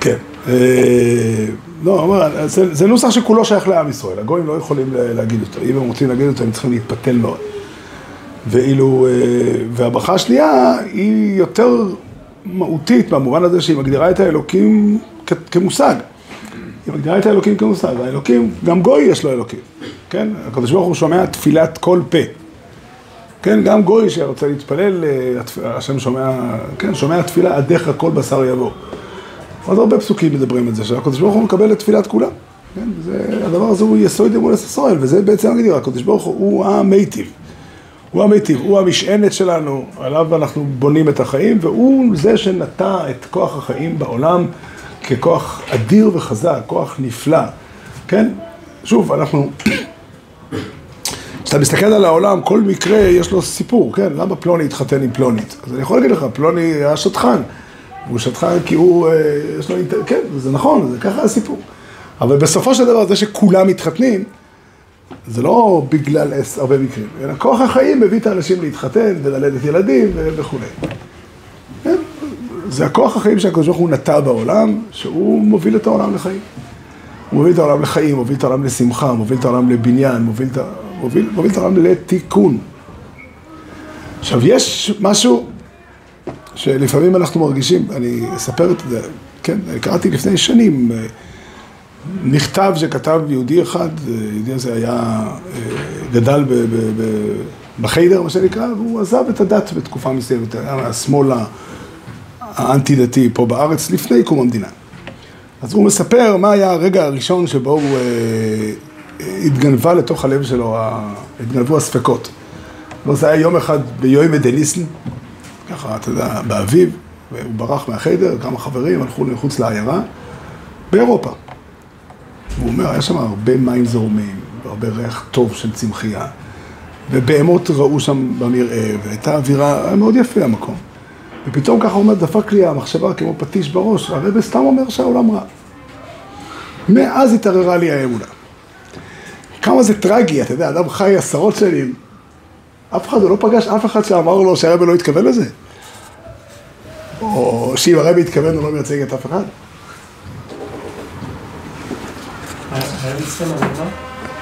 כן. אה, לא, אומר, זה, זה נוסח שכולו שייך לעם ישראל. הגויים לא יכולים להגיד אותו. אם הם רוצים להגיד אותו, הם צריכים להתפתל מאוד. ואילו, אה, והברכה השנייה היא יותר מהותית במובן הזה שהיא מגדירה את האלוקים כ- כמושג. היא מגדירה את האלוקים כמושג. האלוקים, גם גוי יש לו אלוקים, כן? הקדוש ברוך הוא שומע תפילת כל פה. כן, גם גוי שרוצה להתפלל, אה, השם שומע, כן, שומע תפילה, עדיך כל בשר יבוא. עוד הרבה פסוקים מדברים את זה, שהקדוש ברוך הוא מקבל את תפילת כולם. כן, זה, הדבר הזה הוא יסוד אמון ישראל, וזה בעצם הגדיר, הקדוש ברוך הוא המיטיב. הוא המיטיב, הוא המשענת שלנו, עליו אנחנו בונים את החיים, והוא זה שנטע את כוח החיים בעולם ככוח אדיר וחזק, כוח נפלא, כן? שוב, אנחנו... כשאתה מסתכל על העולם, כל מקרה יש לו סיפור, כן? למה פלוני התחתן עם פלונית? אז אני יכול להגיד לך, פלוני היה שטחן. שטחן כי הוא, אה, יש לו אינטרנט, כן, זה נכון, זה ככה הסיפור. אבל בסופו של דבר, זה שכולם מתחתנים, זה לא בגלל הרבה מקרים, אלא כוח החיים מביא את האנשים להתחתן וללדת ילדים וכולי. כן? זה הכוח החיים שהקדוש ברוך הוא נטע בעולם, שהוא מוביל את העולם לחיים. הוא מוביל את העולם לחיים, מוביל את העולם לשמחה, מוביל את העולם לבניין, מוביל את, מוביל, מוביל את העולם לתיקון. עכשיו, יש משהו שלפעמים אנחנו מרגישים, אני אספר את זה, כן, קראתי לפני שנים מכתב שכתב יהודי אחד, יהודי הזה היה, גדל ב, ב, ב, בחיידר, מה שנקרא, והוא עזב את הדת בתקופה מסוימת, היה מהשמאל האנטי-דתי פה בארץ לפני קום המדינה. אז הוא מספר מה היה הרגע הראשון שבו הוא התגנבה לתוך הלב שלו, התגנבו הספקות. זה היה יום אחד ביואי דניסן, ככה, אתה יודע, באביב, והוא ברח מהחיידר, כמה חברים הלכו מחוץ לעיירה, באירופה. הוא אומר, היה שם הרבה מים זורמים, והרבה ריח טוב של צמחייה, ובהמות ראו שם במרעה, והייתה אווירה, מאוד יפה המקום. ופתאום ככה הוא אומר, דפק לי המחשבה כמו פטיש בראש, הרב סתם אומר שהעולם רע. מאז התערערה לי האמונה. כמה זה טרגי, אתה יודע, אדם חי עשרות שנים, אף אחד, הוא לא פגש אף אחד שאמר לו שהרבי לא התכוון לזה. או שאם הרבי התכוון הוא לא מייצג את אף אחד.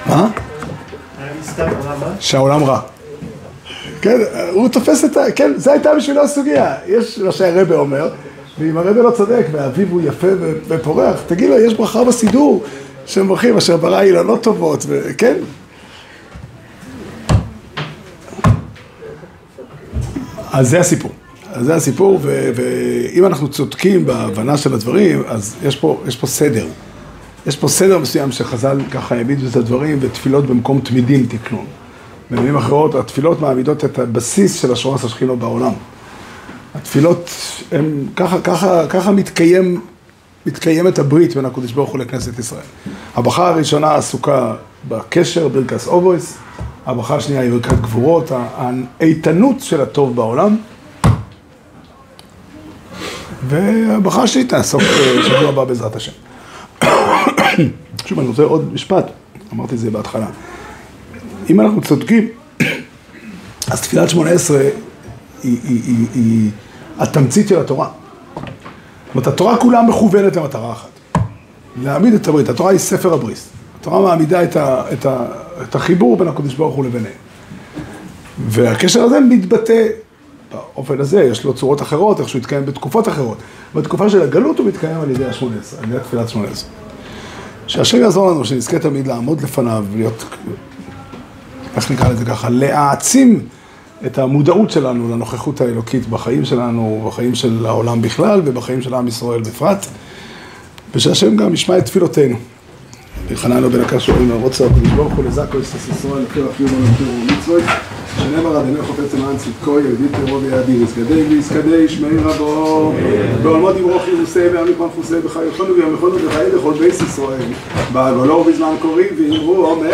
מה? שהעולם רע. כן, הוא תופס את ה... כן, זו הייתה בשבילו הסוגיה. יש מה שהרבי אומר, ואם הרבי לא צודק, והאביב הוא יפה ופורח, תגיד לו, יש ברכה בסידור שמברכים אשר ברא אילנות טובות, וכן. אז זה הסיפור. אז זה הסיפור, ו- ואם אנחנו צודקים בהבנה של הדברים, אז יש פה, יש פה סדר. יש פה סדר מסוים שחז"ל ככה העמידו את הדברים, ותפילות במקום תמידים תקנון. במילים אחרות, התפילות מעמידות את הבסיס של השורס השכינו בעולם. התפילות הם, ככה, ככה, ככה מתקיים, מתקיימת הברית בין הקדוש ברוך הוא לכנסת ישראל. הברכה הראשונה עסוקה בקשר, ברכס אובויס, הברכה השנייה היא ברכת גבורות, האיתנות של הטוב בעולם. והברכה השלישית תעסוק אה, שבוע הבא בעזרת השם. שוב, אני רוצה עוד משפט, אמרתי את זה בהתחלה. אם אנחנו צודקים, אז תפילת שמונה עשרה היא, היא, היא, היא התמצית של התורה. זאת אומרת, התורה כולה מכוונת למטרה אחת. להעמיד את הברית. התורה היא ספר הבריס. התורה מעמידה את, ה, את, ה, את החיבור בין הקדוש ברוך הוא לביניהם. והקשר הזה מתבטא באופן הזה, יש לו צורות אחרות, איך שהוא יתקיים בתקופות אחרות. בתקופה של הגלות הוא מתקיים על ידי השמונה עשרה, על ידי תפילת שמונה עשרה. שהשם יעזור לנו, שנזכה תמיד לעמוד לפניו ולהיות, איך נקרא לזה ככה, להעצים את המודעות שלנו לנוכחות האלוקית בחיים שלנו, בחיים של העולם בכלל ובחיים של עם ישראל בפרט, ושהשם גם ישמע את תפילותינו. וחננו בן הקשורים לרוצה הקדוש ברוך הוא לזקו אסתס ישראל לפי רפיום ולפי ומצוות שנאמר רבנו חפץ למען צדקו יהודי טרור ויעדי ויסגדי ויסגדי שמי רבו בעולמות יברוך ירוסי ועמיק מנפוסי בחייכונו וימיכונו בחיי בכל בייס ישראל בעגולו בזמן קורי ואמרו עומי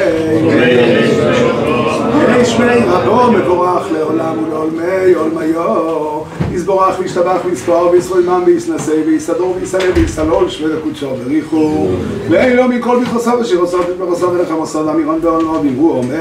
שמי רבו מבורך לעולם ולעולמי עולמיו. יסבורך וישתבח ויסתואר וישרוי ויסנסי ויסדור ויסלל ויסלול שווה לקודשו בריחו לאלו מכל בכוסו ושירוסו ובכוסו ולכם עשו לאמירון בעולמו ואמרו עומי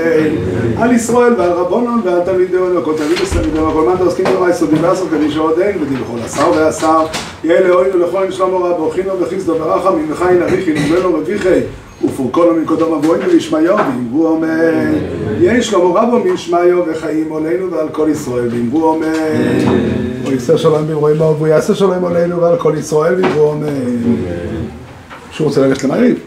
על ישראל ועל רבונון ועל תלמידיון וכל תלמיד וסלמידיון וכל מן דעוסקים במאי סודי ועשו קדישו עודן ודי בכל עשר ועשר. יהיה לאוינו לכל שלמה רבו חינו וחיסדו ורחמים וחיין אריכי נגמנו רביחי ופורקונו מקודם אבוינו וישמעיו ואמרו אמן. יש שלמה רבו מישמעיו וחיים עלינו ועל כל ישראל ואמרו אמן. או יעשה שלום במרואים והוא יעשה שלום עלינו ועל כל ישראל ואמרו אמן. שהוא רוצה ללכת למעריב.